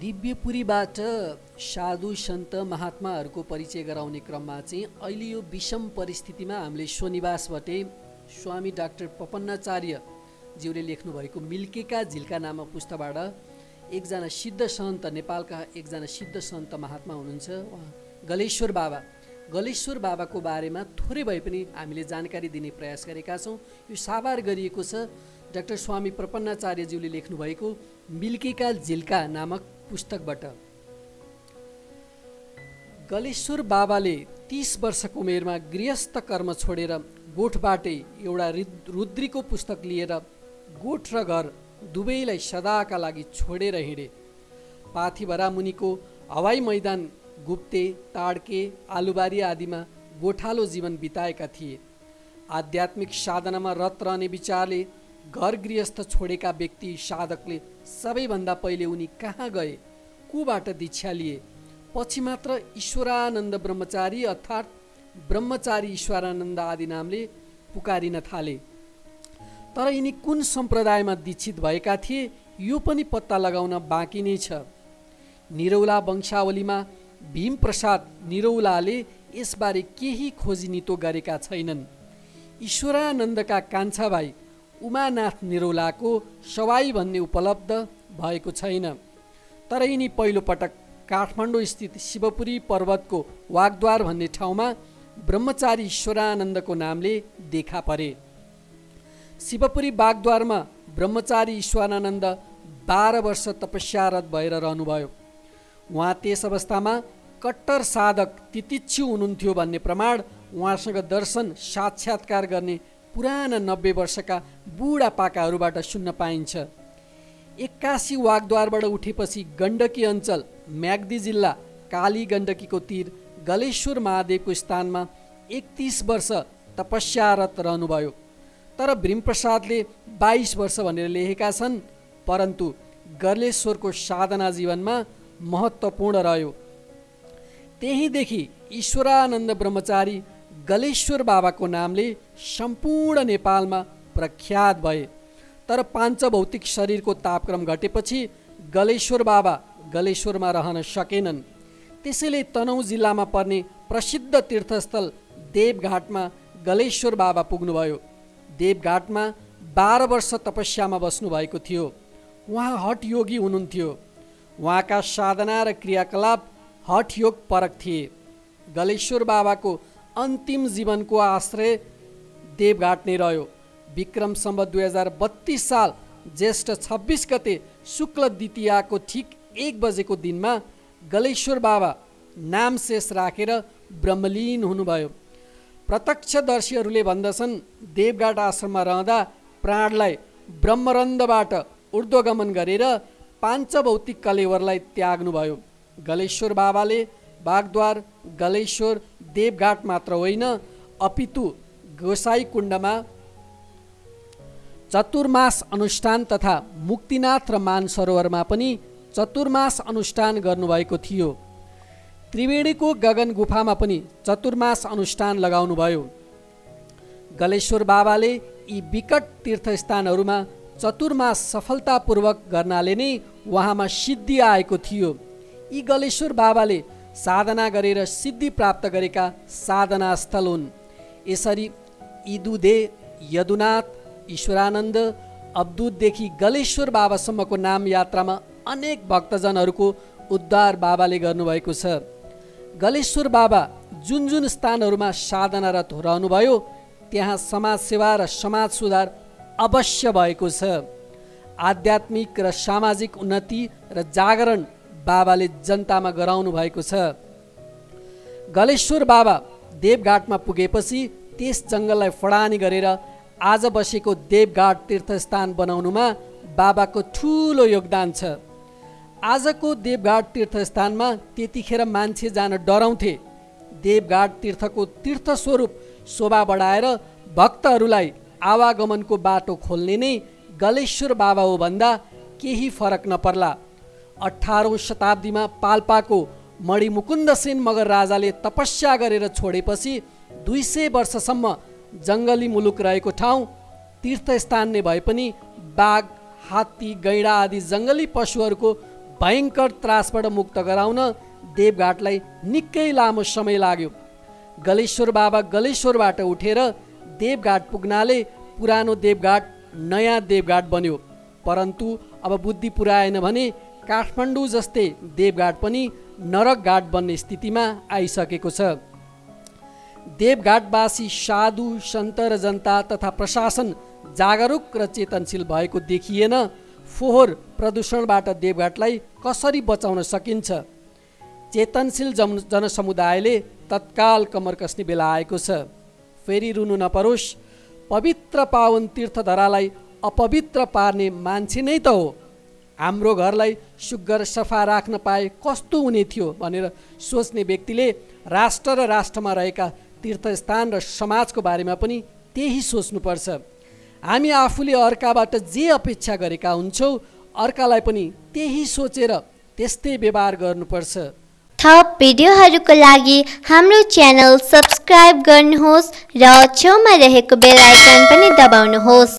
दिव्यपुरीबाट साधु सन्त महात्माहरूको परिचय गराउने क्रममा चाहिँ अहिले यो विषम परिस्थितिमा हामीले स्वनिवासबाटै स्वामी डाक्टर पपन्नाचार्यज्यूले लेख्नुभएको मिल्केका झिल्का नामक पुस्तकबाट एकजना सिद्ध सन्त नेपालका एकजना सिद्ध सन्त महात्मा हुनुहुन्छ। गलेश्वर बाबा। गलेश्वर बाबाको बारेमा थोरै भए पनि हामीले जानकारी दिने प्रयास गरेका छौँ। यो साभार गरिएको छ। डाक्टर स्वामी प्रपन्नाचार्यज्यूले लेख्नुभएको मिल्केका झिल्का नामक पुस्तकबाट। गलेश्वर बाबाले तिस वर्षको उमेरमा गृहस्थ कर्म छोडेर गोठबाटै एउटा रुद्रीको पुस्तक लिएर गोठ र घर दुवैलाई सदाका लागि छोडेर हिँडे। पाथिभरा मुनिको हवाई मैदान गुप्ते ताडके आलुबारी आदिमा गोठालो जीवन बिताएका थिए। आध्यात्मिक साधनामा रत रहने विचारले घर गृहस्थ छोडेका व्यक्ति साधकले सबैभन्दा पहिले उनी कहाँ गए? कोबाट दीक्षा लिए। पछि मात्र ईश्वरानन्द ब्रह्मचारी अर्थात् ब्रह्मचारी ईश्वरानन्द आदि नामले पुकारिन थाले। तर यिनी कुन सम्प्रदायमा दीक्षित भएका थिए यो पनि पत्ता लगाउन बाँकी नै छ। निरौला वंशावलीमा भीमप्रसाद निरौलाले यसबारे केही खोजिनितो गरेका छैनन्। ईश्वरानन्दका कान्छा भाइ उमानाथ निरौलाको सवाई भन्ने उपलब्ध भएको छैन। तर यिनी पहिलोपटक काठमाडौँ स्थित शिवपुरी पर्वतको वागद्वार भन्ने ठाउँमा ब्रह्मचारी ईश्वरानन्दको नामले देखा परे। शिवपुरी बागद्वारमा ब्रह्मचारी ईश्वरानन्द बाह्र वर्ष तपस्यारत भएर रहनुभयो। उहाँ त्यस अवस्थामा कट्टर साधक तितिच्छु हुनुहुन्थ्यो भन्ने प्रमाण उहाँसँग दर्शन साक्षात्कार गर्ने पुराना नब्बे वर्षका बुढापाकाहरूबाट सुन्न पाइन्छ। एक्कासी वागद्वारबाट उठेपछि गण्डकी अञ्चल म्याग्दी जिल्ला काली गण्डकीको तिर गलेश्वर महादेवको स्थानमा एकतिस वर्ष तपस्यारत रहनुभयो। तर भीमप्रसादले बाइस वर्ष भनेर लेखेका छन् परन्तु गलेश्वरको साधना जीवनमा महत्त्वपूर्ण रह्यो। त्यहीँदेखि ईश्वरानन्द ब्रह्मचारी गलेश्वर बाबाको नामले सम्पूर्ण नेपालमा प्रख्यात भए। तर पाञ्चभौतिक शरीरको तापक्रम घटेपछि गलेश्वर बाबा गलेश्वरमा रहन सकेनन्। त्यसैले तनहुँ जिल्लामा पर्ने प्रसिद्ध तीर्थस्थल देवघाटमा गलेश्वर बाबा पुग्नुभयो। देवघाटमा बाह्र वर्ष तपस्यामा बस्नुभएको थियो। उहाँ हटयोगी हुनुहुन्थ्यो। उहाँका साधना र क्रियाकलाप हठयोग परक थिए। गलेश्वर बाबाको अन्तिम जीवनको आश्रय देवघाट नै रह्यो। विक्रम सम्म दुई हजार बत्तिस साल ज्येष्ठ छब्बिस गते शुक्ल द्वितीयाको ठिक एक बजेको दिनमा गलेश्वर बाबा नाम शेष राखेर ब्रह्मलीन हुनुभयो। प्रत्यक्षदर्शीहरूले भन्दछन् देवघाट आश्रममा रहँदा प्राणलाई ब्रह्मरन्धबाट ऊर्ध्वगमन गरेर पाञ्चभौतिक कलेवरलाई त्याग्नुभयो। गलेश्वर बाबाले बागद्वार गलेश्वर देवघाट मात्र होइन अपितु गोसाई कुण्डमा चतुर्मास अनुष्ठान तथा मुक्तिनाथ र मानसरोवरमा पनि चतुर्मास अनुष्ठान गर्नुभएको थियो। त्रिवेणीको गगन गुफामा पनि चतुर्मास अनुष्ठान लगाउनुभयो। गलेश्वर बाबाले यी विकट तीर्थस्थानहरूमा चतुर्मास सफलतापूर्वक गर्नाले नै उहाँमा सिद्धि आएको थियो। यी गलेश्वर बाबाले साधना गरेर सिद्धि प्राप्त गरेका साधना स्थल हुन्। यसरी इदुदे यदुनाथ ईश्वरानन्द अब्दुतदेखि गलेश्वर बाबासम्मको नाम यात्रामा अनेक भक्तजनहरूको उद्धार बाबाले गर्नुभएको छ। गलेश्वर बाबा जुन जुन स्थानहरूमा साधनारत रहनुभयो त्यहाँ समाज सेवा र समाज सुधार अवश्य भएको छ। आध्यात्मिक र सामाजिक उन्नति र जागरण बाबाले जनतामा गराउनु भएको छ। गलेश्वर बाबा देवघाटमा पुगेपछि त्यस जङ्गललाई फडानी गरेर आज बसेको देवघाट तीर्थस्थान बनाउनुमा बाबाको ठुलो योगदान छ। आजको देवघाट तीर्थस्थानमा त्यतिखेर मान्छे जान डराउँथे। देवघाट तीर्थको तीर्थस्वरूप शोभा बढाएर भक्तहरूलाई आवागमनको बाटो खोल्ने नै गलेश्वर बाबा हो भन्दा केही फरक नपर्ला। अठारौँ शताब्दीमा पाल्पाको मणिमुकुन्द सेन मगर राजाले तपस्या गरेर छोडेपछि दुई सय वर्षसम्म जङ्गली मुलुक रहेको ठाउँ तीर्थस्थान नै भए पनि बाघ हात्ती गैडा आदि जङ्गली पशुहरूको भयङ्कर त्रासबाट मुक्त गराउन देवघाटलाई निकै लामो समय लाग्यो। गलेश्वर बाबा गलेश्वरबाट उठेर देवघाट पुग्नाले पुरानो देवघाट नयाँ देवघाट बन्यो। परन्तु अब बुद्धि पुऱ्याएन भने काठमाडौँ जस्तै देवघाट पनि नरक घाट बन्ने स्थितिमा आइसकेको छ। देवघाटवासी साधु सन्त र जनता तथा प्रशासन जागरुक र चेतनशील भएको देखिएन। फोहोर प्रदूषणबाट देवघाटलाई कसरी बचाउन सकिन्छ? चेतनशील जन जनसमुदायले तत्काल कमर कस्ने बेला आएको छ। फेरि रुनु नपरोस् पवित्र पावन तीर्थधरालाई अपवित्र पार्ने मान्छे नै त हो। हाम्रो घरलाई सुग्घर सफा राख्न पाए कस्तो हुने थियो भनेर सोच्ने व्यक्तिले राष्ट्र र राष्ट्रमा रहेका तीर्थस्थान र समाजको बारेमा पनि त्यही सोच्नुपर्छ। हामी आफूले अर्काबाट जे अपेक्षा गरेका हुन्छौँ अर्कालाई पनि त्यही सोचेर त्यस्तै व्यवहार गर्नुपर्छ। थप भिडियोहरूको लागि हाम्रो च्यानल सब्सक्राइब गर्नुहोस् र छेउमा रहेको बेल आइकन पनि दबाउनुहोस्।